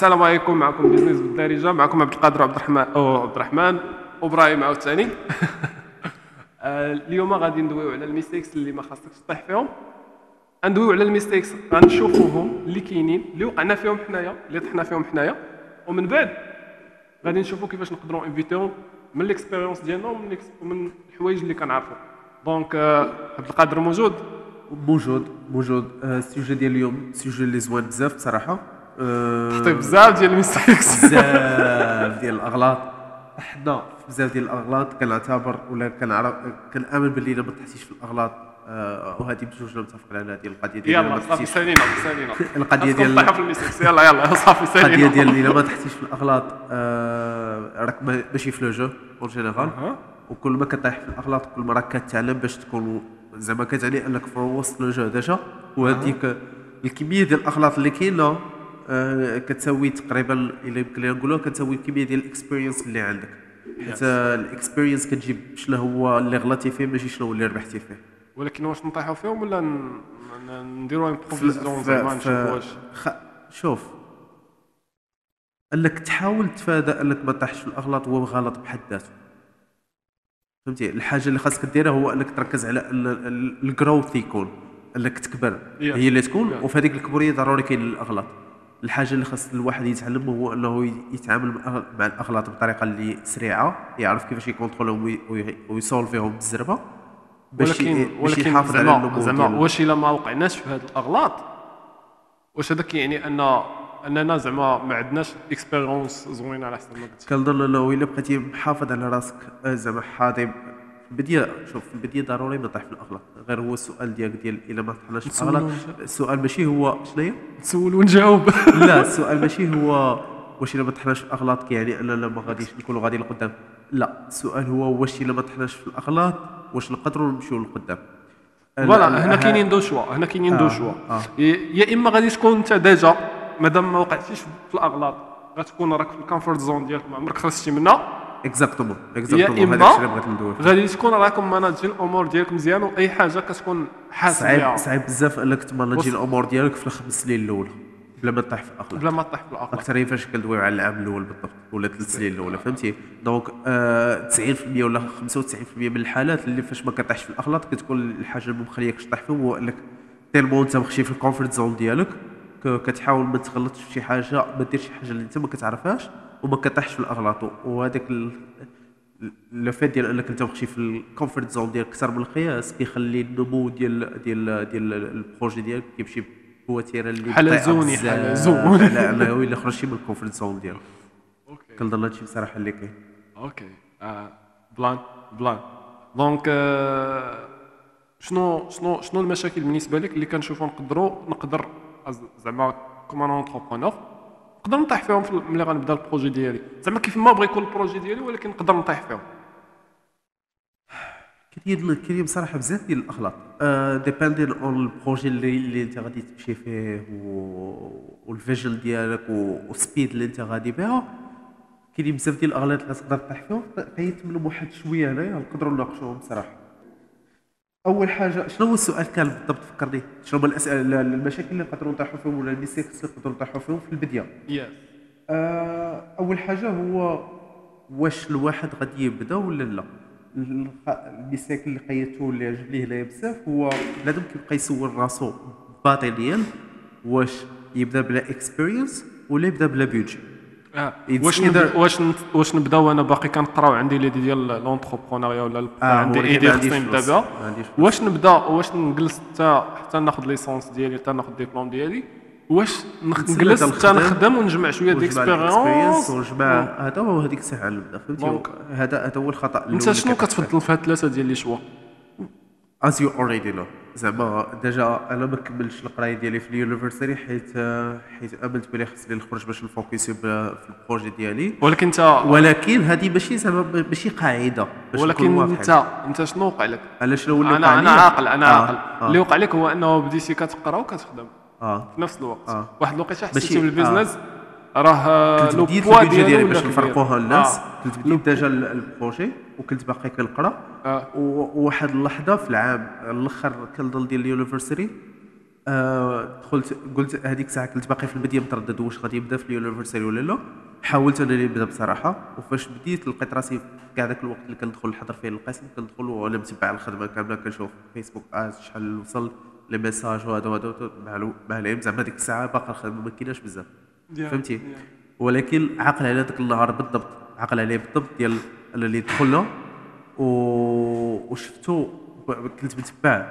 السلام عليكم. معكم business بالدارجة. معكم عبد القادر عبد الرحمن أو عبد الرحمن. وإبراهيم عاوتاني. آه، اليوم غادي ندويو على mistakes اللي ما خاصكش تطيح فيهم. ندويو على ال mistakes غنشوفوهم اللي كاينين اللي وقعنا فيهم حنايا اللي طحنا فيهم حنايا. ومن بعد غادي نشوفوا كيفاش نقدروا نـ éviter يهم من ال expérience ديالنا ومن ومن الحوايج اللي كنعرفوا donc آه، عبد القادر موجود؟ موجود موجود. آه، السوجي ديال اليوم سوجي اللي زوين بزاف بصراحة. آه، طيب بزاف ديال ال mistakes بزاف ديال الأغلاط. حنا في بزاف ديال الأغلاط كنعتبر ولا كنعرف كنآمن باللي إلا ما طحتيش في الأغلاط آه، وهذه بجوجنا متفقين على هذه القضية ديال يلا صافي سالينا سالينا. القضية ديال- يلا يلا صافي القضية سالينا ديال إلا ما طحتيش في الأغلاط آه، راك ما- ماشي في le jeu en général. وكل ما كطيح في الأغلاط كل ما راك كتعلم باش تكون زعما كتعني أنك في وسط le jeu déjà وهذيك الكمية ديال الأغلاط اللي كاينة كتساوي تقريبا إلا يمكن لنا نقولوها كتساوي الكميه ديال ال experience اللي عندك. حيت ال experience كتجيب شنو هو اللي غلطتي فيه ماشي شنو هو اللي ربحتي فيه. ولكن واش نطيحوا فيهم ولا نديروا ف- زعما نشوفوا واش. شوف انك تحاول تفادى انك ما تطيحش في الأغلاط هو غلط بحد ذاته. فهمتي؟ الحاجة اللي خاصك ديرها هو انك تركز على ال growth يكون انك تكبر. هي اللي تكون. وفي هذيك الكبرية ضروري كاين الأغلاط. الحاجة اللي خاص الواحد يتعلم هو أنه يتعامل مع- الأغلاط بطريقة اللي سريعة يعرف كيفاش ي contrôler هم وي- وي- وي solver يهم بالزربة باش ولكن باش ولكن يحافظ على زعما النمو زعما ديال- واش إلا ما وقعناش في هاد الأغلاط واش هذا كيعني ان أننا زعما ما عندناش expérience زوينة على حسب ما قلت. كنظن أنه إلا بقيتي محافظ على راسك آه، زعما حاضر البدايه شوف البدايه ضروري ما تطيح في الأغلاط. غير هو السؤال ديالك ديال إلا ما طحناش في الأغلاط. السؤال ماشي هو شنو هي؟ تسول ونجاوب لا السؤال ماشي هو واش إلا ما طحناش في الأغلاط كيعني أننا ما غاديش نكونوا غادي لقدام. لا السؤال هو واش إلا ما طحناش في الأغلاط واش نقدروا نمشيو لقدام. voilà ال- هنا كاينين deux choix هنا كاينين deux آه، choix. آه. يا إما غادي تكون أنت déjà مادام ما وقعتيش في الأغلاط غتكون راك في ال comfort zone ديالك ما عمرك خرجتي منها. exactement exactement هذا الشيء اللي بغيت ندوي. غادي تكون راكم manager الأمور ديالك مزيان واي حاجة كتكون حاسب صعيب صعيب بزاف انك ت manager وص- الأمور ديالك في الخمس سنين الاولى بلا ما تطيح في الاغلاط بلا ما تطيح في الاغلاط أكثر فاش كندويو على العام الأول بالضبط ولا ثلاث سنين الاولى فهمتي donc آه 90% ولا 95% من الحالات اللي فاش ما كطيحش في الاغلاط كتكون الحاجة اللي ما مخليكش تطيح فيهم هو انك tellement انت مخشي في ال comfort zone ديالك كتحاول ما تغلطش في شي حاجة ما ديرش شي حاجة اللي انت ما كتعرفهاش وما كطيحش في الأغلاط وهذاك le fait ديال أنك أنت مخشي في ال comfort zone ديالك أكثر من القياس كيخلي النمو ديال ديال ديال ال projet ديالك كيمشي بوتيرة اللي حلزوني، حلزوني. على انه الا خرجتي من ال comfort zone ديالك okay. كنظن هادشي بصراحة اللي كاين. okay. آه بلان بلان. donc آه شنو شنو شنو المشاكل بالنسبة لك اللي كنشوفوا نقدروا نقدر زعما comme entrepreneur نقدر نطيح فيهم في ملي غنبدا ال projet ديالي. زعما كيف ما بغى يكون ال projet ديالي ولكن نقدر نطيح فيهم. كاين كاين بصراحه بزاف ديال الاغلاط depending on ال projet اللي اللي انت غادي تمشي فيه و- وال vision ديالك وال speed اللي انت غادي بها. كاينين بزاف ديال الاغلاط اللي تقدر تطيح فيهم. منهم واحد شوية هنايا. نقدروا نناقشوهم بصراحه أول حاجة شنو هو السؤال كان بالضبط؟ فكرني. شنو هما الأسئلة؟ المشاكل اللي نقدروا نطيحوا فيهم ولا ال mistakes اللي نقدروا نطيحوا فيهم في البداية. yes آه، أول حاجة هو واش الواحد غادي يبدأ ولا لا؟ الميساك اللي قيدته اللي عجب ليه هنايا بزاف هو بنادم كيبقى يسول راسو باطنيا واش يبدأ بلا اكسبيرينس ولا يبدأ بلا بيدجي It's واش نبدا واش واش نبدا وأنا باقي كنقرا وعندي لي ديال لونتربرونيا ولا ال- آه، عندي ايدي خصني نبدأ. بها. واش نبدأ؟ واش نجلس حتى حتى ناخذ ليسونس ديالي حتى ناخذ الدبلوم ديالي. واش نجلس حتى نخدم. ونجمع شوية ديال ونجمع هذا هو هذيك الساعة اللي نبدا فهمتي؟ هذا هذا هو الخطأ انت شنو. كتفضل في هاد الثلاثة ديال les choix؟ As you already know. زعما déjà أنا ما كملتش القرايه ديالي في ال university حيت حيت امنت بلي خصني نخرج باش ن focuser في ال projet ديالي ولكن انت ولكن هذه ماشي زعما ماشي قاعدة باش ولكن. انت انت شنو وقع لك أنا شنو اللي وقع أنا أنا؟ عاقل أنا آه، عاقل آه، اللي وقع لك هو أنه بديتي كتقرا وكتخدم آه في نفس الوقت آه. واحد الوقيته حسيتي بال business راه كنت لو بديت بوا ديالي باش. نفرقوها للناس آه. كنت بديت déjà ال- projet وكنت باقي كنقرا آه. وواحد اللحظة في العام الأخر كنظن ديال ال university آه دخلت قلت هذيك الساعة كنت باقي في البداية متردد واش غادي يبدأ في ال university ولا لا حاولت انني نبدا بصراحة وفاش بديت لقيت راسي كاع ذاك الوقت اللي كندخل نحضر فيه القسم كندخل وأنا متبع الخدمة كاملة كنشوف فيسبوك ad شحال وصل les messages وهذا وهذا مع العلم زعما ديك الساعة باقا الخدمة ما كايناش بزاف فهمتي. ولكن عقل على ذاك النهار بالضبط عقل عليه بالضبط ديال اللي دخلنا و... وشفتو كنت متبع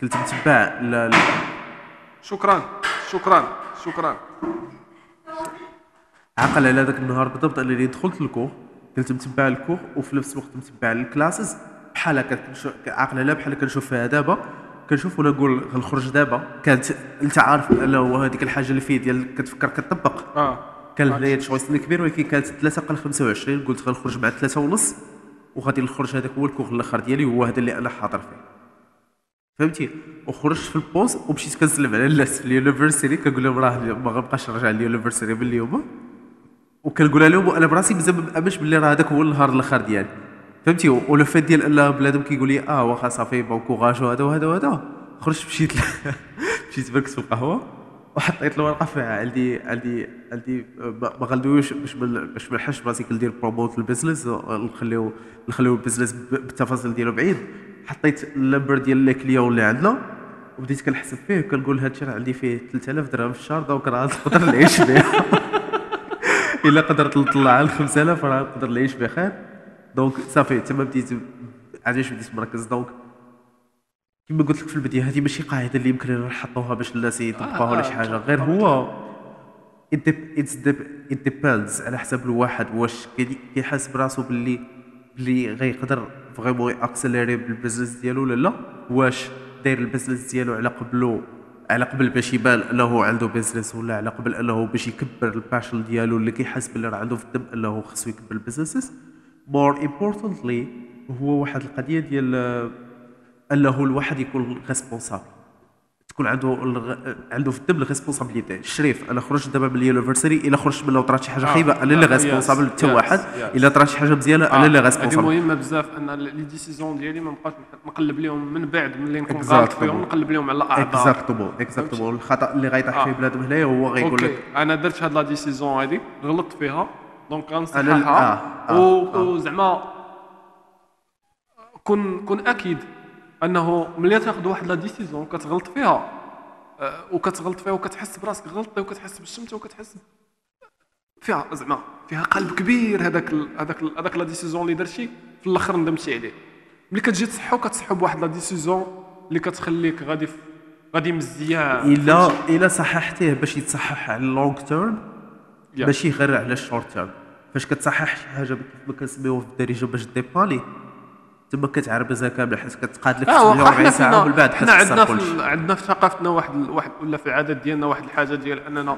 كنت متبع ل... ل- شكرا شكرا شكرا. عقل على ذاك النهار بالضبط انني دخلت ال cours كنت متبع ال cours وفي نفس الوقت متبع ال classes. بحال هكا كنشوف عقل على بحال كنشوف فيها دابا. كنشوف وأنا نقول غنخرج دابا. كانت انت عارف أنه هذيك الحاجة اللي فيه ديال كتفكر كتطبق. آه. كان هنايا choice كبير ولكن كانت 3 قل 25 قلت غنخرج مع 3 ونص. وغادي نخرج هذاك هو الكوغ الآخر ديالي هو هذا اللي أنا حاضر فيه. فهمتي؟ وخرجت في ال pause ومشيت كنسلم على الناس في ال university كنقول لهم راه ما غنبقاش نرجع لل university من اليوم. وكنقولها لهم وأنا براسي مازال ما مأمنش باللي راه هذاك هو النهار الأخر ديالي. فهمتي؟ ولو فات ديال أن بنادم كيقول لي آه واخا صافي bon courage وهذا وهذا وهذا. خرجت مشيت مشيت بركت في القهوه وحطيت الورقه فيها عندي عندي عندي ما غندويش باش باش ما نحش براسي كندير promote ال business نخليو نخليو ال business ب- بالتفاصيل ديالو بعيد. حطيت ال nombre ديال les clients اللي عندنا وبديت كنحسب فيه كنقول هاد الشيء راه عندي فيه 3000 درهم في الشهر donc راه نقدر نعيش بيه. إلا قدرت نطلع ل 5000 راه نقدر نعيش بخير. donc صافي تما بديت علاش بديت مركز. donc كما قلت لك في البدايه هذه ماشي قاعدة اللي يمكن نحطوها باش الناس يطبقوها ولا شي حاجة. غير هو it depends على حسب الواحد واش كي- كيحس براسو باللي باللي غيقدر vraiment accélérer بال business ديالو ولا لا. واش داير ال business ديالو على قبلو على قبل باش يبان أنه عنده business ولا على قبل أنه باش يكبر ال passion ديالو اللي كيحس باللي راه عنده في الدم أنه خصو يكبر ال business more importantly هو واحد القضية ديال آه، أنه الواحد يكون responsable تكون عنده الغ... عنده في الدم ال responsibility الشريف أنا خرجت دابا من ال university إلا خرجت منها وطرات شي حاجة آه، خايبة أنا اللي آه، responsable yes، حتى واحد. إلا طرات شي حاجة مزيانة أنا اللي هذه ريسبونسابل مهمة بزاف أن les décisions ديالي ما نبقاش نقلب لهم من بعد ملي نكون. غلط فيهم نقلب لهم على الاعذار exactement exactement الخطأ اللي غيطيح فيه آه. بنادم هنايا هو غيقول لك. أنا درت هاد la décision هادي غلطت فيها donc غنصححها. آه، آه، آه. وزعما كن كن أكيد أنه ملي تاخذ واحد la décision كتغلط فيها آه، وكتغلط فيها وكتحس براسك غلطتي وكتحس بالشمتة وكتحس فيها زعما فيها قلب كبير هذاك هذاك هذاك la décision اللي درتي في الأخر ندمتي عليه. ملي كتجي تصحو كتصحو بواحد la décision اللي كتخليك غادي غادي مزيان. الا إلا صححتيه باش يتصحح على ال long term yeah. ماشي غير على ال short term فاش كتصحح شي حاجة ما كنسميوه في الدارجة باش dépanner تما كتعربزها كامله حيت كتقاد لك آه واخا 48 حنا ساعه ومن بعد حنا عندنا في عندنا في ثقافتنا واحد واحد ولا في العادات ديالنا واحد الحاجة ديال أننا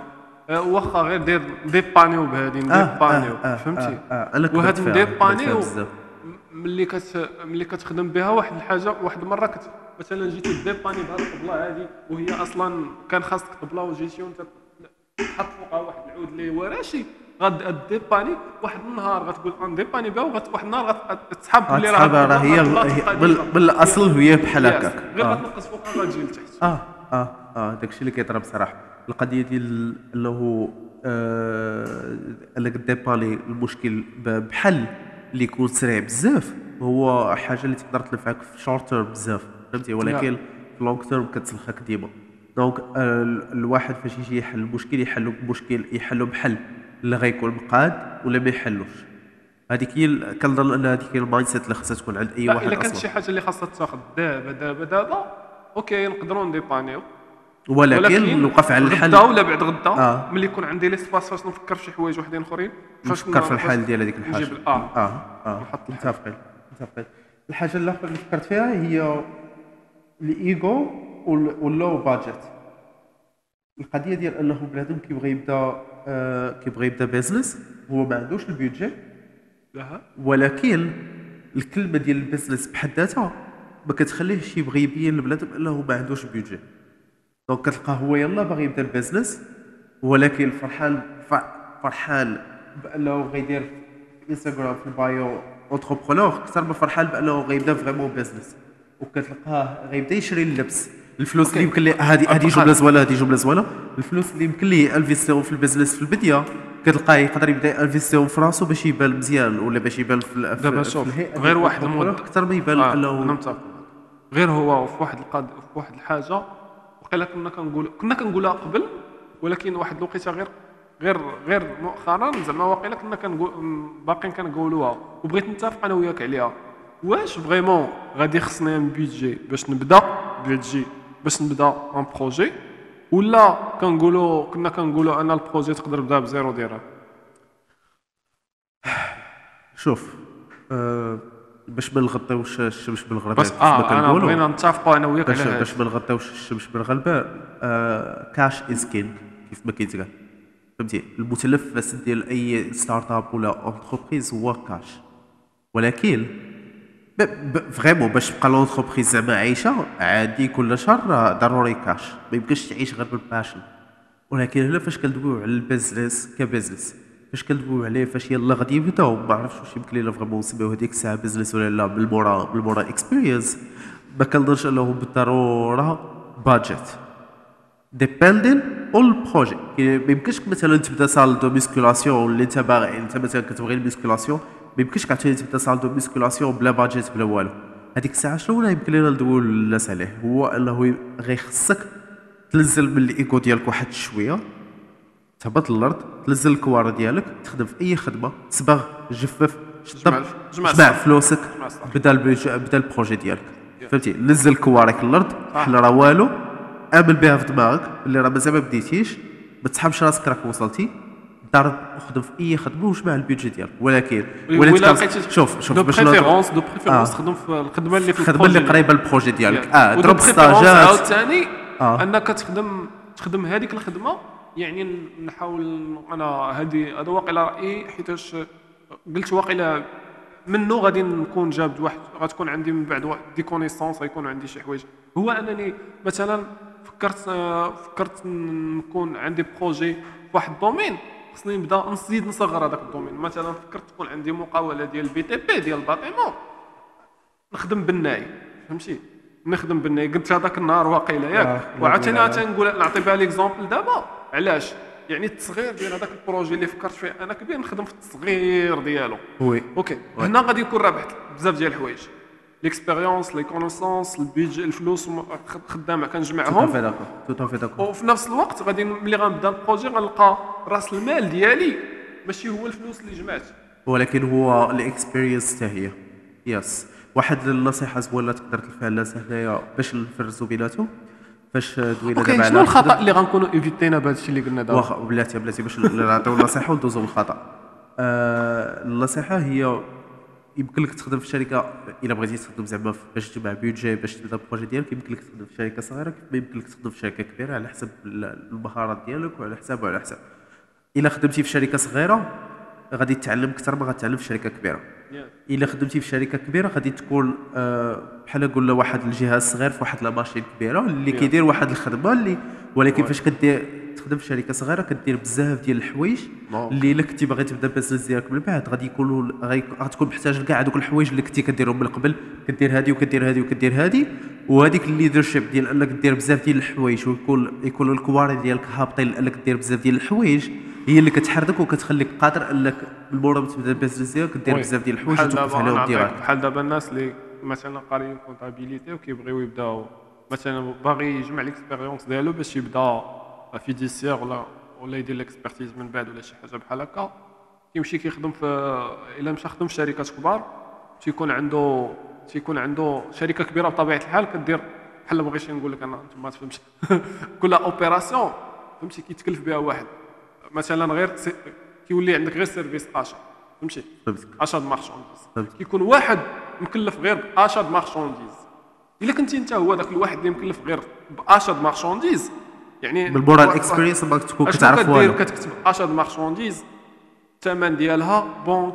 آه، واخا غير دير ديبانيو بهادي نديبانيو فهمتي؟ أنا كنت وهاد فيها، كنت فيها نديبانيو بزاف. ملي كت ملي كتخدم بها واحد الحاجة واحد المرة كت مثلا جيتي ديباني بهاد الطبلة هادي وهي أصلا كان خاصك طبلة وجيتي وأنت تحط فوقها واحد العود اللي هو راشي غاد ديباني واحد النهار غتقول غنديباني بها واحد النهار غتسحب بلي راه راه هي. بالأصل هي بحال. هكاك غير آه. غتنقص فوقها غتجي لتحت آه آه آه داكشي اللي كيضرب صراحة القضية ديال أنه آه أنك dépanner المشكل بحل اللي يكون سريع بزاف هو حاجة اللي تقدر تنفعك في short term بزاف فهمتي ولكن في long term كتسلخك ديما donc آه ال- الواحد فاش يجي يحل المشكل يحلو بمشكل يحلو بحل اللي غيكون مقاد ولا ما يحلوش. هذيك هي كنظن أن هذيك هي ال mindset اللي خصها تكون عند أي واحد إلا كانت شي حاجة اللي خاصها تاخذ دابا دابا دابا okay نقدروا نديبانيو. ولكن نوقف على الحل. غدا ولا بعد غدا آه. ملي يكون عندي l'espace فاش نفكر في شي حوايج وحدين أخرين. فاش نفكر في الحل ديال هذيك الحاجة. نجيب آه. آه. نحط الحل. متفقين متفقين الحاجة الاخرى اللي فكرت فيها هي الايجو وال- وال low budget القضية ديال أنه بنادم كيبغي يبدأ آه كيبغي يبدا business هو ما عندوش ال budget ولكن الكلمة ديال ال business بحد ذاتها ما كتخليهش يبغي يبين لبنادم انه ما عندوش budget donc كتلقاه هو يلا باغي يبدا ال business ولكن فرحان فرحان بأنه غيدير في انستغرام في ال bio entrepreneur أكثر من فرحان بأنه غيبدا vraiment business وكتلقاه غيبدا يشري اللبس. الفلوس اللي okay. يمكن لي هذه هذه جمله زوينه هذه جمله زوينه الفلوس اللي يمكن ليه انفيستيهم في ال business في البدايه كتلقاه يقدر يبدأ انفيستيهم في راسو باش يبان مزيان ولا باش يبان في دابا شوف، غير واحد ال mood. أكثر ما يبان آه، أنا انه غير هو في واحد القاد في واحد الحاجة وقيلا كنا كنقول كنا كنقولها قبل ولكن واحد الوقيتة غير غير غير مؤخرا زعما واقيلا كنا كنقول باقيين كنقولوها. وبغيت نتفق أنا وياك عليها. واش vraiment غادي خصني un budget باش نبدأ؟ budget باش نبدا un projet ولا كنقولوا كنا كنقولوا ان ال projet تقدر تبدا بزيرو ديرهم شوف آه باش ما نغطيوش الشمس بالغربال بس آه أنا بغينا نتفقوا أنا وياك باش باش ما نغطيوش الشمس بالغربال آه cash is king كيف ما كيتقال فهمتي؟ المتنفس ديال أي start-up ولا entreprise هو كاش ولكن vraiment باش تبقى l'entreprise زعما عايشة عادي كل شهر ضروري كاش ما يمكنش تعيش غير بال passion ولكن هنا فاش كندويو على ال business ك business فاش كندويو عليه فاش يلا غادي يبداو ما عرفتش واش يمكن لينا فريمون نسميو هذيك الساعة بزنس ولا لا بالمورا بالمورا اكسبيرينس ما كنظنش أنه بالضرورة بادجيت ديبندين اون البروجي ما يمكنش مثلا تبدأ سال دو ميسكولاسيون اللي أنت باغي أنت مثلا كتبغي الميسكولاسيون ما يمكنش تبدا سال دو ميسكولاسيون بلا بادجيت بلا والو. هذيك الساعة شنو ولا يمكن لنا ندويو للناس عليه هو إنه غير خصك تنزل من الإيكو ديالك واحد شوية تهبط للأرض تنزل الكوار ديالك تخدم في أي خدمة تصبغ جفف شطب جمع- جمع جمع الصح. فلوسك. بدا بدا ال projet ديالك. فهمتي؟ نزل كوارك للارض. حنا راه والو. امن بها في دماغك اللي راه مازال ما بديتيش. ما تسحبش راسك راك وصلتي. ضرب وخدم في أي خدمة وجمع ال budget ديالك ولكن ولا شوف شوف de préférence de préférence. تخدم في الخدمه اللي في الخدمه اللي قريبة لل projet ديالك. آه ضرب ستاجات عاوتاني آه. أنك تخدم تخدم هذيك الخدمة. يعني نحاول أنا هذه هذا واقيلا رأيي حيتاش قلت واقيلا منه غادي نكون جاب واحد غتكون عندي من بعد des connaissances غيكون عندي شي حوايج. هو أنني مثلا فكرت آه، فكرت نكون عندي projet في واحد ال domaine. خصني نبدا نزيد نصغر هذاك ال domaine. مثلا فكرت تكون عندي مقاولة ديال ال BTP ديال ال bâtiment نخدم بالناي فهمتي؟ نخدم بالناي. قلت هذاك النهار واقيلا ياك. وعاوتاني لا، لا. عاوتاني نقول نعطي بها l'exemple دابا. علاش؟ يعني التصغير ديال هذاك ال projet اللي فكرت فيه أنا كبير نخدم في التصغير ديالو. Oui. OK. هنا غادي يكون رابحت بزاف ديال الحوايج. l'expérience les connaissances ال budget الفلوس خدامة كنجمعهم وفي نفس الوقت غادي ملي غنبدا ال projet غنلقى راس المال ديالي. ماشي هو الفلوس اللي جمعت. ولكن هو ال experience حتى هي. yes واحد النصيحة زوينة تقدر تلفها الناس هنايا باش نفرزوا بيناتهم؟ فاش دوينا دابا شنو الخطأ اللي غنكونوا إيفيتينا بهذا الشيء اللي قلنا دابا؟ واخا بلاتي بلاتي باش نعطيو النصيحه وندوزو للخطأ. آه النصيحة هي يمكن لك تخدم في شركة إلا بغيتي تخدم زعما باش تجمع budget باش تبدا ال projet ديالك يمكن لك تخدم في شركة صغيرة كيف ما يمكن لك تخدم في شركة كبيرة على حسب ال- المهارات ديالك وعلى حساب وعلى حساب. إلا خدمتي في شركة صغيرة غادي تتعلم أكثر ما غتعلم في شركة كبيرة. إلا خدمتي في شركة كبيرة غادي تكون آه، بحال قلنا واحد الجهاز صغير في واحد la machine كبيرة اللي كيدير واحد الخدمة اللي ولكن فاش كدير تخدم في شركة صغيرة كدير بزاف ديال الحوايج نعم. اللي إلا كنتي باغي تبدا ال business ديالك من بعد غادي يكونوا غتكون محتاج كاع هذوك الحوايج اللي كنتي كديرهم من قبل كدير هذه وكدير هذه وكدير هذه وهذيك ال leadership ديال أنك دير بزاف ديال الحوايج ويكون يكون الكواري ديالك هابطين لأنك دير بزاف ديال الحوايج هي اللي كتحرك وكتخليك قادر أنك من مورا ما تبدا ال business ديالك دير. بزاف ديال الحوايج وتوقف عليهم direct بحال دابا الناس اللي مثلا قاريين comptabilité وكيبغيو يبداو مثلا باغي يجمع l'expérience ديالو باش يبدا fiduciaire ولا ولا يدير l'expertise من بعد ولا شي حاجة بحال هكا كيمشي كيخدم في الا مشى خدم في شركات كبار تيكون عنده تيكون عنده شركه كبيره بطبيعه الحال كدير بحال ما بغيتش نقول لك أنا انت ما تفهمش كل opération فهمتي كيتكلف بها واحد مثلا غير كيولي عندك غير service achat فهمتي achat فهمت. كيكون واحد مكلف غير ب achat de marchandises الا كنتي انت هو ذاك الواحد اللي مكلف غير ب achat de marchandises يعني وا- ال experience ما تكون كتعرف والو. كتكتب achat de marchandises الثمن ديالها بونك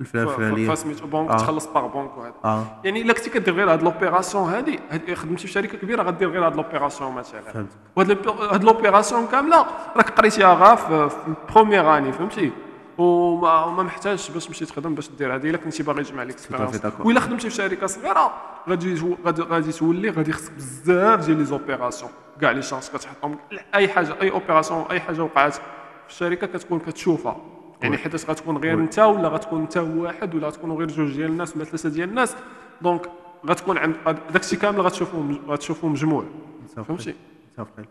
الفلان الفلانيه فسميتو بونك آه. تخلص par banque وهذا آه. يعني إلا كنتي كدير غير هاد l'opération هادي هاد- خدمتي في شركة كبيرة غدير غير هاد l'opération مثلا. فهمت. وهاد l'op- هاد l'opération كاملة راك قريتيها غا في ال première année فهمتي؟ وما وما محتاجش باش تمشي تخدم باش دير هذه الا كنتي باغي تجمع l'expérience d'accord. وإلا خدمتي في شركه صغيره غادي غادي غادي تولي غادي خصك بزاف ديال les opérations كاع les chances كتحطهم. أي حاجة أي opération أي حاجة وقعت في الشركة كتكون كتشوفها. يعني حيت غتكون غير انت ولا غتكون انت واحد ولا غتكونوا غير جوج ديال الناس ولا ثلاثة ديال الناس. donc غتكون عند داكشي كامل غتشوفوه غتشوفوه مجموع. فهمتي؟ متفقين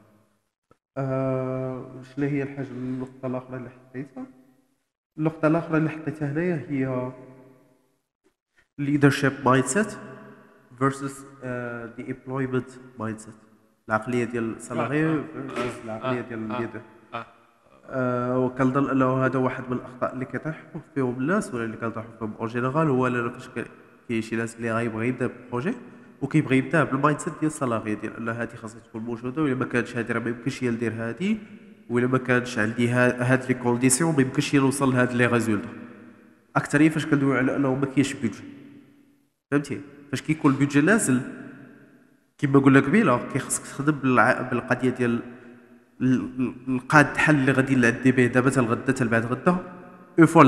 آه، شنو هي الحاجة النقطه الاخرى اللي حطيتها؟ النقطه الأخرى اللي حطيتها هنايا هي leadership mindset versus uh, the employment mindset العقلية ديال ال salarié versus العقلية ديال آه. ال leader آه. آه وكنظن أنه هذا واحد من الأخطاء اللي كيطيحوا فيهم الناس ولا اللي كيطيحوا فيهم en général هو لأنه فاش كاين شي ناس اللي غايبغي يبدأ projet وكيبغي يبدأ بال mindset ديال ال salarié ديال أن هذه خاصها تكون موجودة ولا ما كانش هذه راه ما يمكنش هي ندير هذه ولا ما كانش عندي ها- هاد les conditions ما يمكنش نوصل لهاد les résultats اكثريه فاش كندويو على أنه ما كاينش budget فهمتي؟ فاش كيكون ال budget نازل كما قلنا قبيلة كيخصك تخدم بالقضية ديال ال- ال- القاد الحل اللي غادي نعدي به دابا حتى الغدا حتى بعد غدا. une fois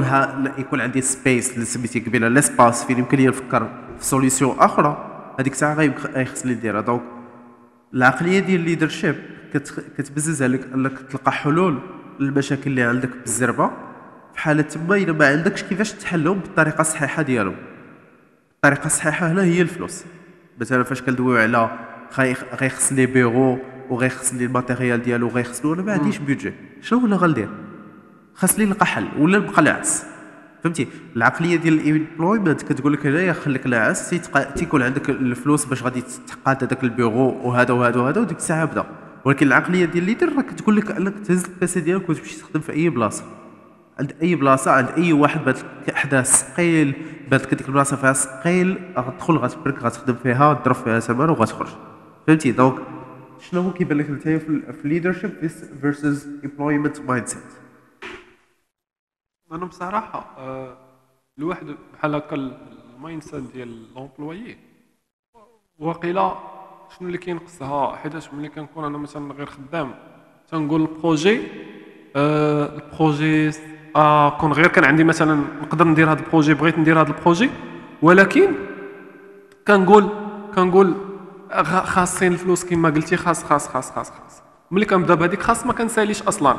يكون عندي space اللي سميتي قبيلة l'espace فين يمكن لي نفكر في solution أخرى. هذيك الساعة غيخصني نديرها. donc العقلية ديال ال leadership كتبزز عليك انك تلقى حلول للمشاكل اللي عندك بالزربة في حاله تما إلا ما عندكش كيفاش تحلهم بالطريقة الصحيحة ديالهم. الطريقة الصحيحة هنا هي الفلوس. مثلا فاش كندويو على غي- غيخصني بيرو وغيخصني ال matériel ديالو غيخصني وأنا ما عنديش budget. شنو ولا غندير؟ خاصني نلقى حل ولا نبقى ناعس فهمتي؟ العقلية ديال ال employment كتقول لك هنايا خليك ناعس تيكون عندك الفلوس باش غادي تقاد هذاك البيرو وهذا وهذا وهذا وديك الساعة بدا ولكن العقلية ديال ال leader راه كتقول لك أنك تهز ال PC ديالك وتمشي تخدم في أي بلاصة. عند أي بلاصة عند أي واحد بات لك ثقيل بات لك ديك البلاصة فيها ثقيل غتدخل غتبرك غتخدم فيها تضرب فيها ثمن وغتخرج. فهمتي؟ donc شنو هو كيبان لك نتايا في ال leadership versus employment mindset أنا بصراحة آه، الواحد بحال هكا ال mindset ديال l'employé وقيلا شنو اللي كينقصها؟ حيتاش ملي كنكون أنا مثلا غير خدام. تنقول ال projet آه ال projet آه كون غير كان عندي مثلا نقدر ندير هذا ال projet بغيت ندير هذا ال projet ولكن كنقول كنقول خاصين الفلوس كما قلتي خاص خاص خاص خاص خاص. ملي كنبدا بهذيك خاص ما كنساليش أصلا.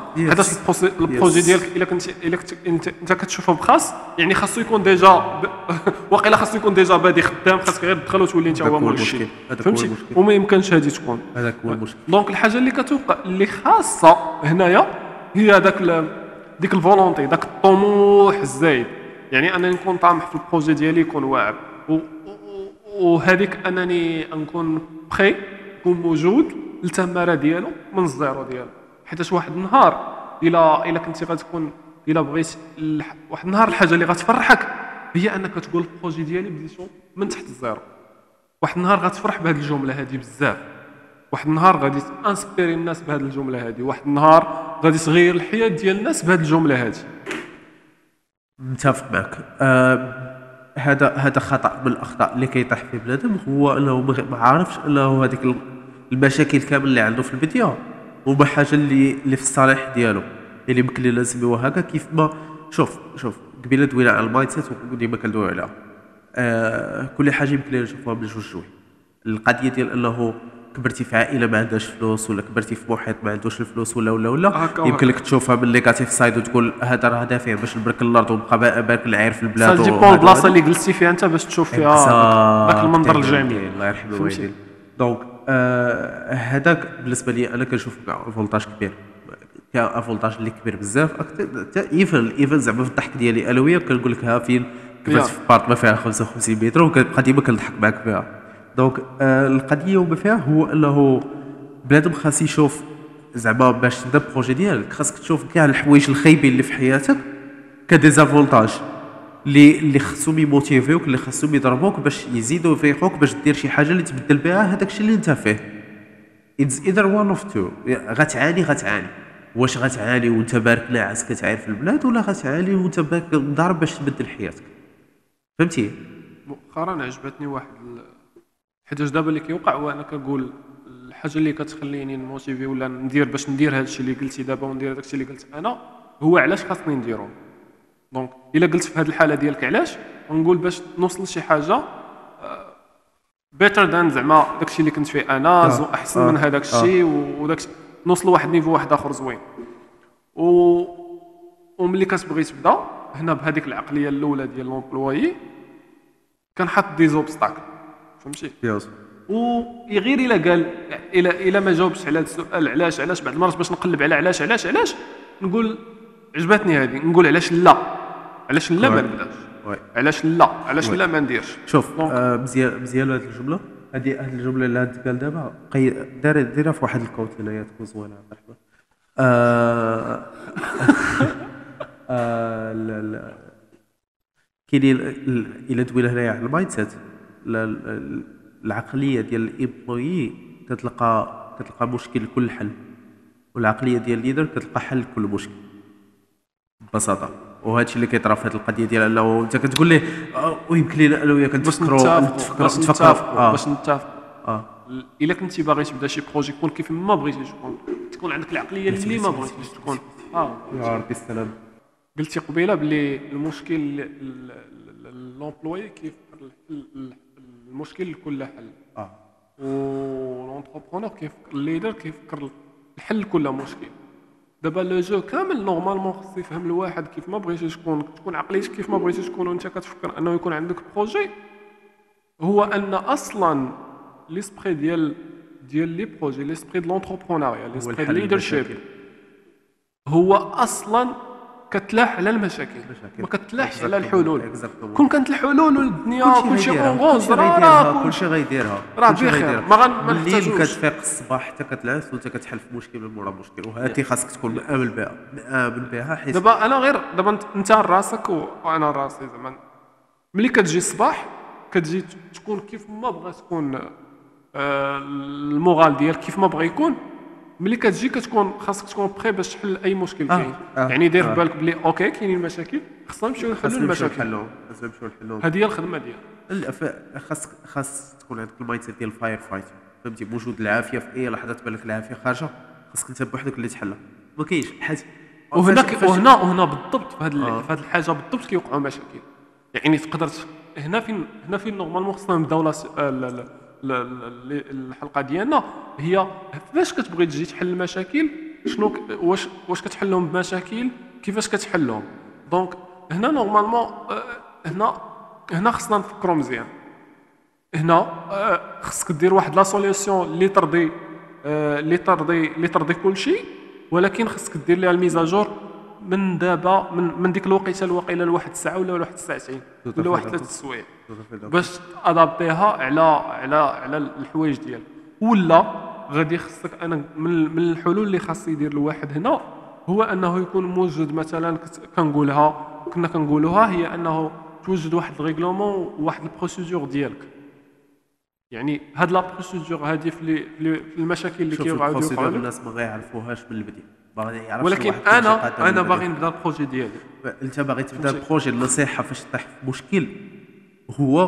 ال proces- ال projet Yes. ديالك إلا كنت إلا كنت انت, كتشوفه بخاص يعني خاصو يكون déjà ب... واقيلا خاصو يكون ديجا بادي خدام خاصك غير تدخل وتولي انت هو هو فهمتي. وما يمكنش هذه تكون. هذاك هو المشكل. donc الحاجة اللي كتوقع اللي خاصة هنايا هي هذاك ال- ديك ال volonté داك الطموح الزايد. يعني انني نكون طامح في ال projet ديالي يكون واعر. و- وهذيك أنني نكون بخي نكون موجود. التماره ديالو من ال zéro ديالو. حيتاش واحد النهار إلا إلا كنتي غتكون إلا بغيت واحد النهار الحاجة اللي غتفرحك هي أنك تقول ال projet ديالي بديتو من تحت ال zéro. واحد النهار غتفرح بهذه الجملة هذه بزاف. واحد النهار غادي تانسبيري الناس بهذه الجملة هذه واحد النهار غادي تغير الحياة ديال الناس بهذه الجملة هذه متفق معك. آه هذا هذا خطأ من الأخطاء اللي كيطيح فيه بنادم. هو انه ما عارفش انه هذيك المشاكل كامل اللي عنده في البدايه هما حاجة اللي اللي في الصالح ديالو. اللي يمكن لنا نسميوها هكا كيف ما شوف شوف قبيلة دوينا على ال mindset وديما كندويو عليها. آه كل حاجة يمكن لنا نشوفوها من جوج جوج. القضية ديال أنه كبرتي في عائلة ما عندهاش فلوس ولا كبرتي في محيط ما عندوش الفلوس ولا ولا ولا. يمكن لك تشوفها من نيجاتيف سايد وتقول هذا راه دافع باش نبرك الأرض ونبقى با- بارك العير في البلاد سا وهذا ديبون البلاصه. اللي جلستي فيها أنت باش تشوف فيها. ذاك المنظر الجميل. الله يرحم؟ الوالدين دونك هذاك بالنسبة لي أنا كنشوف كاع فولتاج كبير. كاع فولتاج اللي كبير بزاف. أكثر حتى ايفن ايفن زعما في الضحك ديالي انويه كنقول لك ها فين كبرت. في بارتما فيها 55 متر وكنبقى ديما كنضحك معاك فيها. donc آه، القضية وما فيها هو أنه بنادم خاص يشوف زعما باش تبدا projet ديالك. خاصك تشوف كاع الحوايج الخايبين اللي في حياتك ك des avantages اللي اللي خصهم يموتيفيوك اللي خصهم يضربوك باش يزيدوا يفيقوك باش دير شي حاجة اللي تبدل بها هذاك الشيء اللي انت فيه. it's either one of two غتعاني غتعاني. واش غتعاني وانت بارك ناعس كتعاني في البلاد ولا غتعاني وانت بارك ضارب باش تبدل حياتك؟ فهمتي؟ مؤخرا عجبتني واحد ال... حيتاش دابا اللي كيوقع هو أنا كنقول الحاجة اللي كتخليني نموتيفي ولا ندير باش ندير هذا الشيء اللي قلتي دابا وندير هذاك الشيء اللي قلت أنا هو علاش خاصني نديرو؟ donc الا قلت في هذه الحاله ديالك علاش؟ نقول باش نوصل لشي حاجة better than زعما داكشي اللي كنت فيه أنا آه، زو أحسن آه، من هذاك الشيء وداك نوصلوا واحد niveau واحد آخر زوين. و وملي كتبغي تبدا هنا بهذيك العقلية الأولى ديال لومبلويي كنحط دي زوبستاكل فهمتي؟ يس وغير الا قال الا الا ما جاوبش على هذا السؤال علاش علاش بعض المرات باش نقلب على علاش علاش علاش؟ نقول عجبتني هذه. نقول علاش لا؟ علاش لا ما. نبداش علاش لا؟ علاش. لا ما نديرش؟ شوف مزيان مزيان هذه الجملة. هذه هذه الجملة اللي تقال دابا ديرها في واحد الكوت هنايا تكون زوينة. عبد الرحمن آه آه لا لا كاين ال- ال- إلا دوينا هنايا على ال mindset العقلية ديال ال employé كتلقى كتلقى مشكل لكل حل. والعقلية ديال ال leader كتلقى حل لكل مشكل. ببساطة. وهذا الشيء اللي كيطرا في هذه القضية ديال انه انت كتقول ليه آه، ويمكن لينا أنا وياك نتفكروا باش نتفقوا آه. باش نتفقوا آه. إلا كنتي باغي تبدا شي projet يكون كيف ما بغيتي تكون. تكون عندك العقلية اللي ما بغيتيش تكون. آه. يا ربي السلام. قلتي قبيلة بلي المشكل ال- ال- المشكل لكل حل. آه. و l'entrepreneur كيفكر ال leader كيفكر الحل لكل مشكل. دابا le jeu كامل normalement خص يفهم الواحد كيف ما بغيتي تكون تكون عقليتك كيف ما بغيتي تكون وانت كتفكر انه يكون عندك projet هو ان أصلا ليسبري ديال ديال لي بروجي ليسبري دو لونتربرونيا ليسبري ليدرشيب. هو أصلا كتلاح على المشاكل مشاكل. ما كتلاحش على. الحلول. كون كانت الحلول والدنيا كلشي غيديرها، اونغوز كلشي راه غيديرها راه كلشي غيديرها راه بخير. ما غن- ما بالليل نحتاجوش. كتفيق الصباح حتى كتعس وانت كتحل في مشكل من مورا مشكل وهاتي خاصك تكون مآمن بها مآمن بها حيت دابا أنا غير دابا أنت- راسك وأنا راسي زعما ملي كتجي الصباح كتجي تكون كيف ما بغا تكون آه، ال moral ديالك كيف ما بغا يكون ملي كتجي كتكون خاصك تكون prêt باش تحل أي مشكل آه، كاين. آه، يعني دير في آه. بالك بلي OK كاينين مشاكل خصنا نمشيو نحلوا خاصنا نمشيو المشاكل. نحلوهم خاصنا نمشيو نحلوهم. هذه هي الخدمة ف- خاص خاص تكون عندك ال mindset ديال ال fire fight فهمتي؟ بوجود العافية في أي لحظة تبان لك العافية خارجة خاصك انت بوحدك اللي تحلها. ما كاينش حيت وهنا وهنا وهنا بالضبط في هذه آه. في هذه الحاجة بالضبط كيوقعوا مشاكل. يعني تقدر هنا فين هنا فين normalement خصنا نبداو آه، الحلقة ديالنا هي فاش كتبغي تجي تحل المشاكل شنو واش واش كتحلهم بمشاكل كيفاش كتحلهم. donc هنا normalement آه، هنا هنا خصنا نفكروا مزيان. هنا آه، خصك دير واحد la solution اللي ترضي آه، اللي ترضي اللي ترضي كل شيء ولكن خصك دير ليها ال mise à jour من دابا من من ديك الوقيتة الواقيلة لواحد الساعة ولا لواحد الساعتين ولا واحد. ثلاث السوايع باش ادابتيها على على على الحوايج ديالك. ولا غادي خصك أنا من من الحلول اللي خاص يدير الواحد هنا هو أنه يكون موجود مثلا كنقولها كنا كنقولوها هي أنه توجد واحد ال règlement وواحد ال procédure ديالك. يعني هاد la procédure هادي في في المشاكل اللي كيوقعوا ال procédure لك. الناس ما غيعرفوهاش من يعرفش ولكن أنا أنا البداية. باغي نبدا ال projet ديالي. أنت باغي تبدا فهمتي؟ projet النصيحه فاش تطيح في مشكل. هو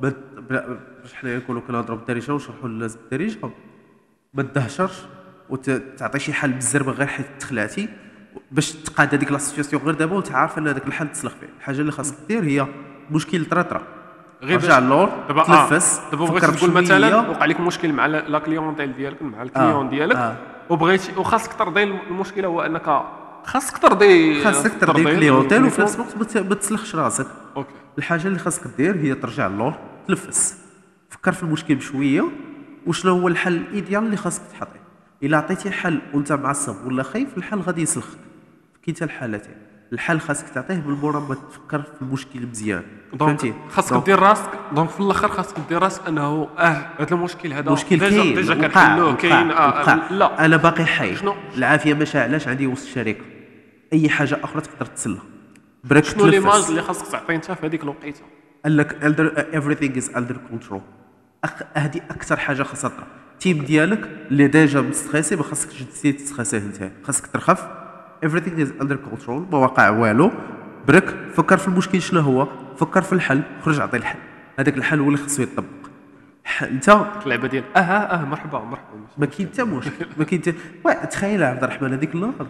باش حنا نكونوا كنهضروا بالدارجة ونشرحوا للناس بالدارجة. ما تدهشرش وتعطي شي حل بالزربه غير حيت تخلعتي باش تقاد هذيك la situation غير دابا وانت عارف أن هذاك الحل تسلخ فيه. الحاجة اللي خاصك دير هي مشكل طرطره غير رجع اللور دابا آه، تنفس دابا فكر بغيتي تقول. مثلا وقع لك مشكل مع la clientèle ديالك مع ال client آه، ديالك آه. وبغيتي وخاصك ترضي المشكلة هو انك خاصك ترضي خاصك ترضي ال clientèle وفي نفس الوقت ما تسلخش راسك. okay. الحاجة اللي خاصك دير هي ترجع للور تنفس. فكر في المشكل بشوية وشنو هو الحل ال idéal اللي خاصك تحطيه. إلا عطيتي حل وأنت معصب ولا خايف الحل غادي يسلخك. في كلتا الحالتين. الحل خاصك تعطيه بالمورا ما تفكر في المشكل مزيان. فهمتي؟ خاصك دير راسك. donc في الأخر خاصك دير راسك أنه آه هذا المشكل هذا مشكل déjà- كاين déjà كنحلوه كاين. آه، لا. أنا باقي حي. شنو؟ العافية ما شاعلاش عندي وسط الشركة أي حاجة أخرى تقدر تسلى برك شنو l'image. اللي خاصك تعطي انت في هذيك الوقيته؟ قال لك under, everything is under control. أخ... هذه أكثر حاجة خاصها تطرا ال team ديالك اللي déjà مستريسي ما خاصكش تزيد تستريسيه أنت. خاصك ترخف. Everything is under control ما واقع والو. برك فكر في المشكل شنو هو؟ فكر في الحل. خرج عطي الحل. هذاك الحل هو اللي خاصو يطبق. انت اللعبة ديال أه أه آه، مرحبا مرحبا. ما كاين حتى مشكل ما كاين حتى تخيل عبد الرحمن هذيك النهار.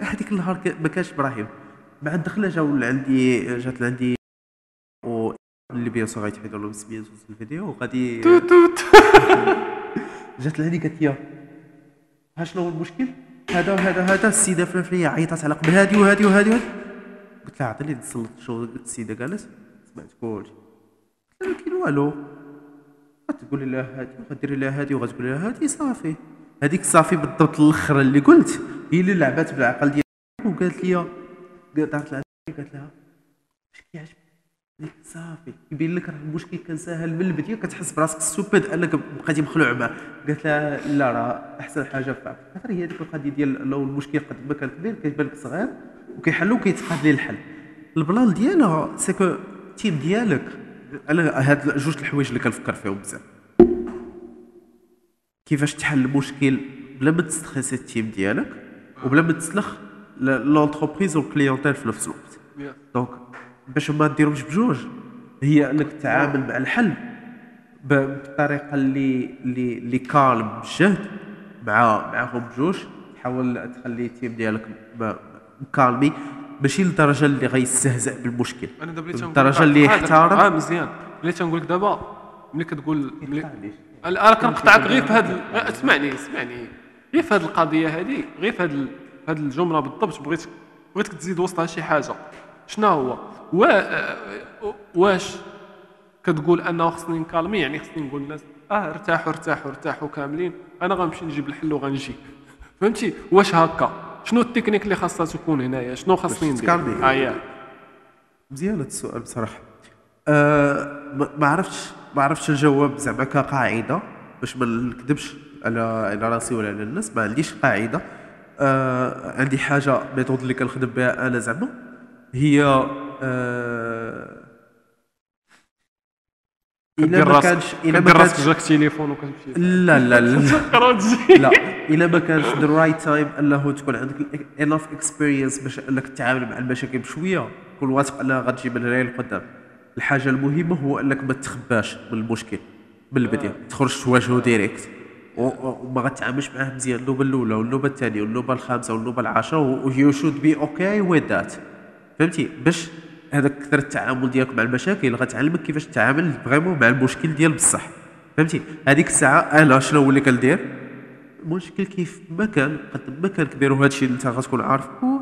هذيك النهار ما كانش إبراهيم. مع الدخله جاو لعندي جات لعندي و اللي سور غيتحيدوا لهم سميتو في الفيديو وغادي جات لعندي قالت لي ها شنو هو المشكل؟ هذا وهذا هذا السيدة فلانيه عيطات على قبل هذه وهذه وهذه وهذه قلت لها عطيني نسلط شو السيدة جالس سمعت كلشي قلت لها كاين والو. غتقولي لها هادي وغديري لها هادي وغتقولي لها هادي صافي. هذيك صافي بالضبط الأخرى اللي قلت هي اللي لعبات بالعقل ديالي وقالت لي قالت لها قالت لها اش كيعجبك؟ صافي. يبين لك راه المشكل كان ساهل من البداية كتحس براسك ستوبيد أنك بقيتي مخلوع معاه قالت لها لا راه أحسن حاجة في خاطر هي هذيك القضية ديال لو المشكل قد ما كان كبير كيبان لك صغير وكيحلو وكيتقاد ليه الحل. ال plan ديالها c'est que ال team ديالك أنا هاد جوج الحوايج اللي كنفكر فيهم بزاف. كيفاش تحل المشكل بلا ما تستريسي ال team ديالك وبلا ما تسلخ l'entreprise وال clientèle في نفس الوقت. donc باش ما ديرهمش بجوج هي أنك تتعامل مع الحل بالطريقة اللي اللي اللي كالم بالجهد مع معاهم بجوج تحاول تخلي التيم ديالك مكالمي ماشي للدرجه اللي غيستهزأ بالمشكل. أنا دابا اللي يحترم. آه مزيان. اللي تنقول لك دابا ملي كتقول ملي أنا كنقطعك غير في هذا اسمعني اسمعني. غير في هذه القضية هذه غير في هذه هذه الجملة بالضبط بغيت بغيتك تزيد وسطها شي حاجة. شنو هو؟ وا- واش كتقول أنه خصني نكالمي؟ يعني خصني نقول للناس آه ارتاحوا ارتاحوا ارتاحوا كاملين. أنا غنمشي نجيب الحل وغنجي. فهمتي؟ واش هكا؟ شنو التكنيك اللي خاصها تكون هنايا؟ شنو خاصني ندير. آه يا. مزيان هذا السؤال بصراحة. أه ما- ما عرفتش ما عرفتش الجواب. زعما كقاعدة باش ما نكذبش على على راسي ولا على الناس ما عنديش قاعدة. أه عندي حاجة method اللي كنخدم بها أنا زعما. هي أه إلا ما كانش إلا ما كانش جاك تليفون وكتمشي لا لا لا. لا إلا ما كانش the right time أنه تكون عندك enough experience باش أنك تتعامل مع المشاكل بشوية. كون واثق انها غتجيب الريال لقدام الحاجة المهمة هو أنك ما تخباش من المشكل من البداية. تخرج تواجهه direct وما غتعاملش معاه مزيان النوبه الأولى والنوبه الثانية والنوبه الخامسة والنوبه العاشرة و you should be okay with that فهمتي؟ باش هذاك كثر التعامل ديالك مع المشاكل غتعلمك كيفاش تتعامل vraiment مع المشكل ديال بصح. فهمتي؟ هذيك الساعة أنا شنو هو اللي كندير؟ المشكل كيف ما كان قد ما كان كبير وهذا الشيء اللي انت غتكون عارفه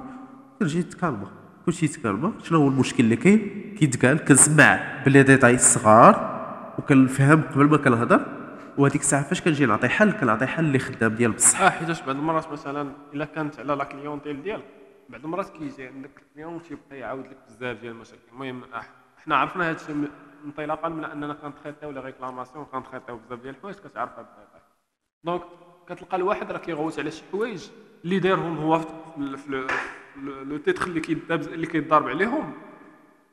كنجي تكالما كلشي يتكالما. شنو هو المشكل اللي كاين؟ كيتقال كنسمع ب les détails الصغار وكنفهم قبل ما كنهضر. وهذيك الساعة فاش كنجي نعطي حل؟ كنعطي حل اللي خدام ديال بصح. آه حيتاش بعض المرات مثلا إلا كانت على la clientèle ديالك بعض المرات كيجي عندك ال client تيبقى يعاود لك بزاف ديال المشاكل. المهم آه، حنا عرفنا هذا الشيء انطلاقا من أننا كنتريطيو les réclamations وكنتريطيو بزاف ديال الحوايج كتعرفها بال détail donc كتلقى الواحد راه كيغوت على شي حوايج اللي دارهم هو في لو تيتر اللي كيداب اللي كيضارب عليهم.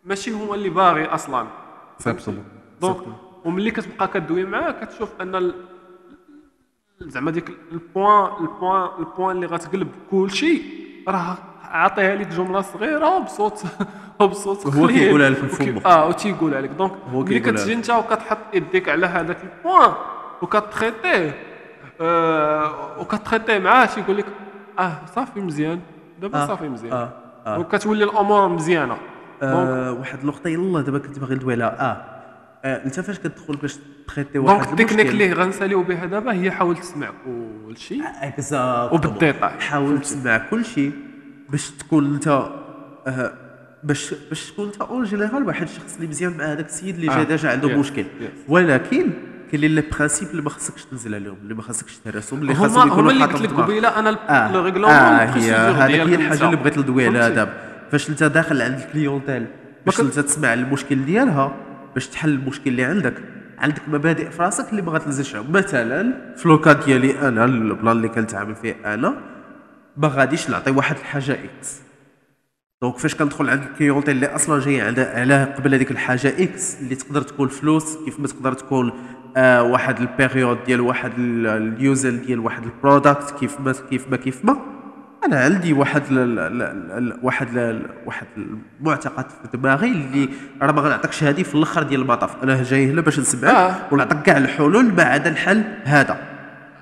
ماشي هو اللي باغي أصلا؟ donc وملي كتبقى كدوي معاه كتشوف أن زعما ديك ال point ال point ال point اللي غتقلب كل شيء راه عاطيها لك جملة صغيرة بصوت بصوت هو. كيقولها لك في فمه. آه وتيقولها لك donc ملي كتجي. انت وكتحط يديك على هذاك ال point وكتريطيه آه وكتريطيه معاه تيقول لك آه صافي مزيان دابا آه، صافي مزيان آه، آه. وكتولي الأمور مزيانة آه واحد النقطة يلا دابا كنت باغي ندوي عليها آه انت فاش كتدخل باش تريتي واحد donc ال technique اللي غنساليو بها دابا هي حاول تسمع كل شيء exact وبال détail. حاول تسمع كل شيء باش تكون انت آه باش باش تكون انت en général واحد الشخص اللي مزيان مع هذاك السيد اللي آه، جا déjà عنده مشكل. ولكن كاين les principes اللي ما خصكش تنزل عليهم اللي ما خصكش تهرسهم اللي خاصهم يكونوا هما اللي قلت لك. قبيلة أنا آه. le آه règlement هي هذيك هي الحاجة اللي بغيت ندوي عليها؟ دابا. فاش انت داخل عند ال clientèle باش انت تسمع المشكل ديالها باش تحل المشكل اللي عندك. عندك مبادئ في راسك اللي ما عليهم مثلا في le cas ديالي أنا ال plan اللي كنتعامل فيه أنا ما غاديش نعطي واحد الحاجة X donc فاش كندخل عند ال clientèle اللي أصلا جاي على قبل هذيك الحاجة X اللي تقدر تكون فلوس كيف ما تقدر تكون آه واحد ال période ديال واحد ال- اليوزل ديال واحد ال product كيف ما كيف ما كيف ما. أنا عندي واحد ل ل ل ل واحد ل واحد المعتقد في دماغي اللي راه ما غنعطيكش هذه في الأخر ديال المطاف. أنا جاي هنا باش نسمعك آه. ونعطيك كاع الحلول ما عدا الحل هذا.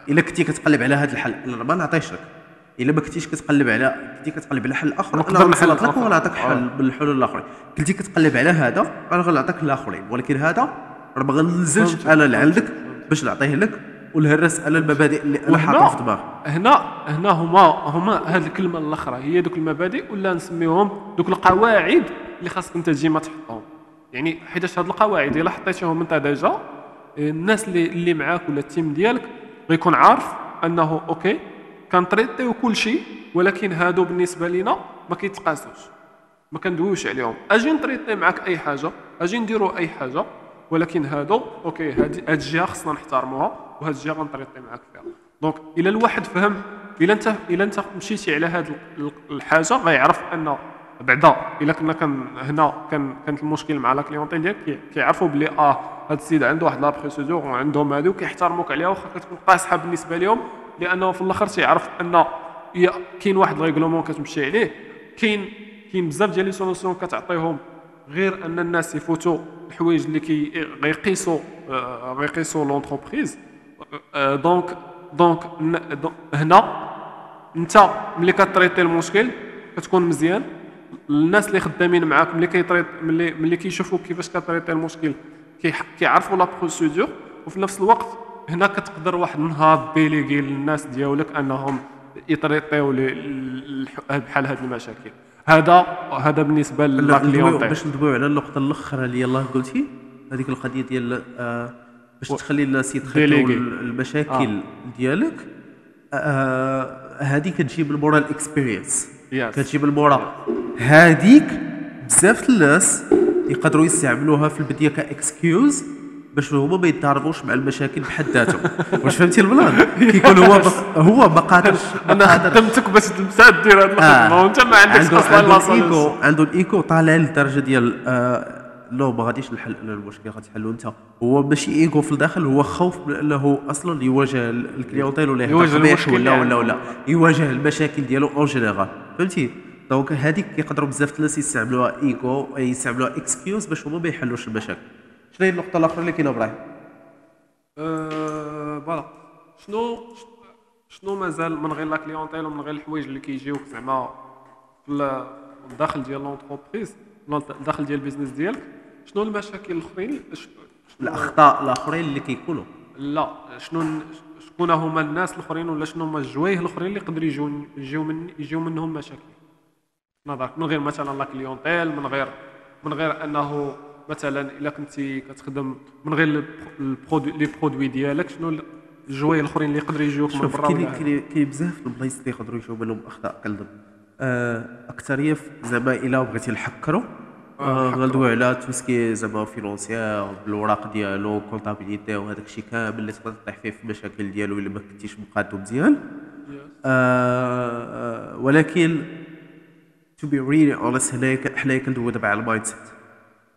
إلا كنتي كتقلب على هذا الحل أنا ما نعطيش لك. إلا ما كنتيش كتقلب على كنتي كتقلب على حل آخر نقدر أنا غنصلت لك آه. حل من الحلول الآخرين. كنتي كتقلب على هذا أنا غنعطيك الآخرين. ولكن هذا راه ما فهمتك. أنا لعندك باش نعطيه لك. ونهرس على المبادئ اللي أنا حاطها في دماغي؟ هنا هنا هما هما هاد الكلمة الأخرى هي دوك المبادئ ولا نسميوهم دوك القواعد اللي خاصك انت ديما تحطهم. يعني حيتاش هاد القواعد؟ إلا حطيتيهم أنت déjà الناس اللي اللي معاك ولا ال team ديالك غيكون عارف أنه okay كنطريطيو كل شيء ولكن هادو بالنسبة لينا ما كيتقاسوش ما كندويوش عليهم. أجي نطريطي معاك أي حاجة أجي نديرو أي حاجة ولكن هادو OK هاد الجهة خصنا نحترموها وهاد الجهة غن traiter معاك فيها. donc إلا الواحد فهم إلا أنت إلا أنت مشيتي على هاد ال- الحاجة غيعرف أن بعدا إلا كنا كان هنا كان كانت المشكل مع la clientèle ديالك كي- كيعرفوا بلي آه هاد السيد عنده واحد la procédure وعندهم هادو كيحترموك عليها واخا كتكون قاصحة بالنسبة لهم لأنه في الآخر تيعرف أن كاين واحد ال règlement كتمشي عليه كاين كاين بزاف ديال les solutions كتعطيهم غير أن الناس يفوتوا الحوايج اللي كي غيقيسوا آه، غيقيسوا l'entreprise. آه، donc donc هنا أنت ملي كت traiter المشكل كتكون مزيان. الناس اللي خدامين معاك ملي كيطريط ملي ملي كيشوفوا كيفاش كت traiter المشكل كيعرفوا la procédure وفي نفس الوقت هنا كتقدر واحد النهار déléguer للناس ديالك أنهم يطريطيو بحال هاد المشاكل. هذا هذا بالنسبة ل la clientèle باش ندويو على النقطة الأخرى اللي يلاه قلتي؟ هذيك القضية ديال آه باش تخلي الناس يتخيلوا déléguer. المشاكل ديالك آه هذه كتجيب من مورا ال experience Yes. كتجيب من مورا هذيك بزاف الناس يقدروا يستعملوها في البداية ك excuse باش هما ما يتعرضوش مع المشاكل بحد ذاتهم. واش فهمتي ال plan كيكون هو بق... هو ما قادرش أنا خدمتك باش تمشي دير هاد الخدمة. وانت ما عندكش أصلا عنده لا الايكو. عنده الايكو طالع للدرجه ديال آه لو ما غاديش نحل أنا المشكل غادي تحلو أنت؟ هو ماشي إيكو في الداخل هو خوف من أنه أصلا يواجه ال- ال clientèle ولا يواجه المشكل ولا ولا عنده. ولا. يواجه المشاكل ديالو en général فهمتي؟ donc هذيك كيقدروا بزاف الناس يستعملوها إيكو يستعملوها excuse باش هما ما يحلوش المشاكل. شنو هي النقطه الاخرى اللي كاينة إبراهيم أه، voilà شنو شنو مازال من غير la clientèle ومن غير الحوايج اللي كيجيوك زعما في ال- الداخل ديال l'entreprise الداخل ديال ال business ديالك شنو المشاكل الاخرين الاخطاء الاخرين اللي كيكونوا لا شنو شكون هما الناس الاخرين ولا شنو هما الجوايه الاخرين اللي يقدروا يجيو يجيو من يجيو منهم مشاكل نظرك من غير مثلا la clientèle من غير من غير انه مثلا إلا كنتي كتخدم من غير الب- ال produit les produits ديالك شنو الجوايه الأخرين اللي يقدروا يجيوك من برا كاين كاين كاين بزاف البلايص اللي يقدروا يجيو منهم أخطاء كنظن. آه أكثرية في- زعما إلا بغيتي نحكروا آه غندوي على tout ce qui زعما financier بالوراق ديالو comptabilité وهذاك الشيء كامل اللي تقدر تطيح فيه في المشاكل ديالو إلا ما كنتيش مقادو مزيان. آه آه ولكن to be really honest هنايا حنايا كندويو دابا على ال mindset.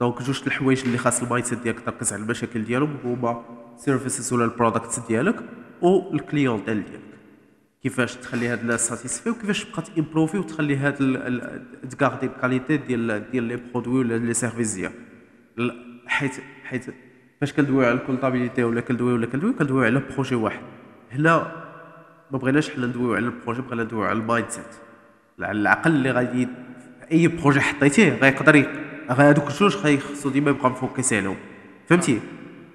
donc جوج الحوايج اللي خاص ال mindset ديالك تركز على المشاكل ديالهم هما ال services ولا ال products ديالك وال clientèle ديالك. كيفاش تخلي هاد الناس satisfaits وكيفاش تبقى ت improve وتخلي هاد ت garder ال qualité ديال ديال les produits ولا les services ديالك. حيت حيت فاش كندويو على ال comptabilité ولا كندويو ولا كندويو كندويو على projet واحد. هنا ما بغيناش حنا ندويو على ال projet بغينا ندويو على ال mindset على العقل اللي غادي أي projet حطيتيه غيقدر هادوك الجوج خاصو ديما يبقى م focus عليهم. فهمتي؟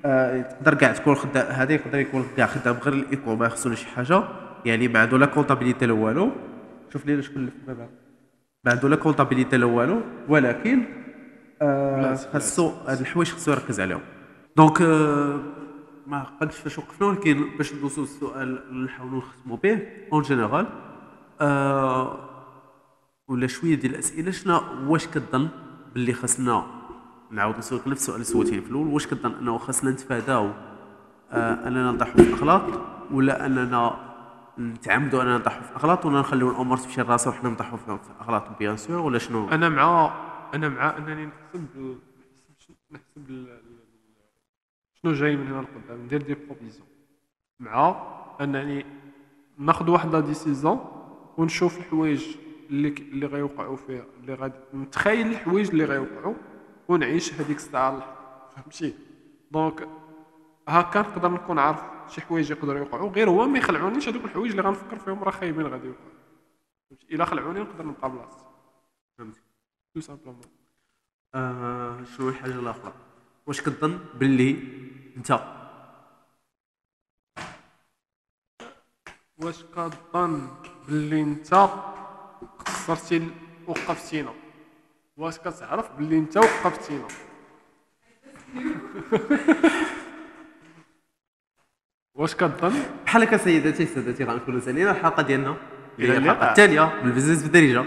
آه تقدر كاع تكون خدام هذا يقدر يكون كاع خدام غير الإيكو ما خصو شي حاجة. يعني ما عنده لا comptabilité لا والو. شوف لينا شكون اللي في الباب. ما عنده لا comptabilité لا والو ولكن آه خاصو هاد الحوايج خاصو يركز عليهم. donc آه ما عقلتش فاش وقفنا ولكن باش ندوزو السؤال اللي نحاولوا نختموا به en général آه ولا شوية ديال الأسئلة شنو واش كتظن؟ باللي خاصنا نعاود نسولك نفس السؤال اللي سولتيني في الأول. واش كتظن أنه خاصنا نتفاداو آه أننا نطيحوا في الاغلاط ولا أننا نتعمدوا أننا نطيحوا في الاغلاط ولا نخليو الأمور تمشي لراسها وحنا نطيحوا في الاغلاط bien sûr ولا شنو؟ أنا مع أنا مع أنني نحسب نحسب شنو جاي من هنا لقدام. ندير des prévisions مع أنني ناخذ واحد la décision ونشوف الحوايج اللي اللي غيوقعوا فيها اللي غادي نتخيل الحوايج اللي غيوقعوا ونعيش هذيك الساعة. فهمتي؟ donc هكا نقدر نكون عارف شي حوايج يقدروا يوقعوا غير هو ما يخلعونيش هذوك الحوايج اللي غنفكر فيهم راه خايبين غادي يوقعوا إلا خلعوني نقدر نبقى بلاصتي فهمتي؟ tout simplement آه شنو الحاجة الآخرى؟ واش كتظن باللي أنت؟ واش كظن باللي أنت؟ خسرتي ال- وقفتينا واش كتعرف باللي أنت وقفتينا واش كظن بحال هكا سيداتي سادتي غنكونوا سالينا الحلقة ديالنا هي. الحلقة الثانية بالبزنس بالدارجه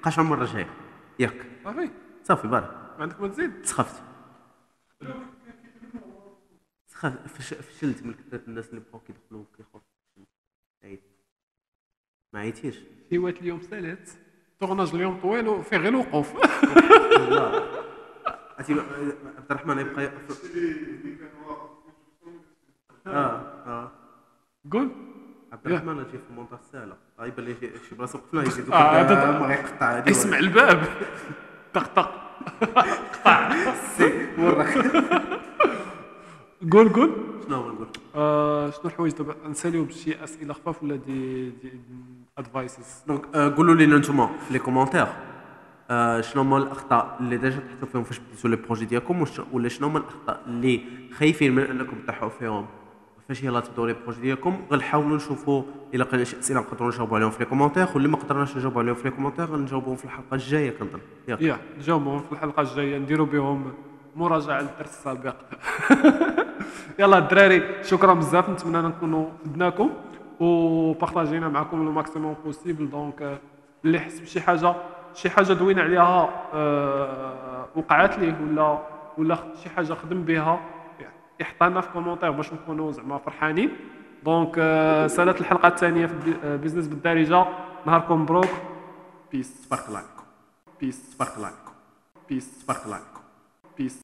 بقاش المره الجايه ياك. صافي. صافي بارك. ما عندك ما تزيد؟ سخفت. سخفت فش- فشلت من كثرة الناس اللي بقاو كيدخلوا كيخرجوا ما عييتيش هواة اليوم سالات طورناج اليوم طويل وفيه غير الوقوف عرفتي عبد الرحمن يبقى آه آه. قول. عبد الرحمن أجي في المونطاج سهلة. غايبان لي شي شي بلاصة وقفنا يزيد آه، هذا- ما غيقطع هادي اسمع الباب. طق طق. وراك قول قول. شنو هو نقول آه شنو الحوايج؟ دابا نساليو بشي أسئلة خفاف ولا دي دي ادفايسز دونك آه، قولوا لنا نتوما في لي كومونتير آه، شنو هما الأخطاء اللي ديجا تحطوا فيهم فاش بديتوا لي بروجي ديالكم؟ ولا شنو هما الأخطاء اللي خايفين من أنكم تطيحوا فيهم؟ فاش يلاه تبداو les projets ديالكم غنحاولوا نشوفوا إلا لقينا شي أسئلة نقدروا نجاوبوا عليهم في les commentaires واللي ما قدرناش نجاوبوا عليهم في les commentaires غنجاوبوهم في الحلقة الجاية كنظن. ياك يا نجاوبهم في الحلقة الجاية نديروا بهم مراجعة للدرس السابق. يلا الدراري شكرا بزاف نتمنى نكونوا فدناكم وبارطاجينا معكم le maximum possible donc اللي حس بشي حاجة شي حاجة دوينا عليها آه، وقعت ليه ولا ولا شي حاجة خدم بها يحطها لنا في commentaire باش نكونوا زعما فرحانين. donc آه، سالات الحلقة الثانية في ال bi- آه، business بالدارجة. نهاركم مبروك. peace تبارك الله عليكم peace تبارك الله عليكم peace تبارك الله عليكم peace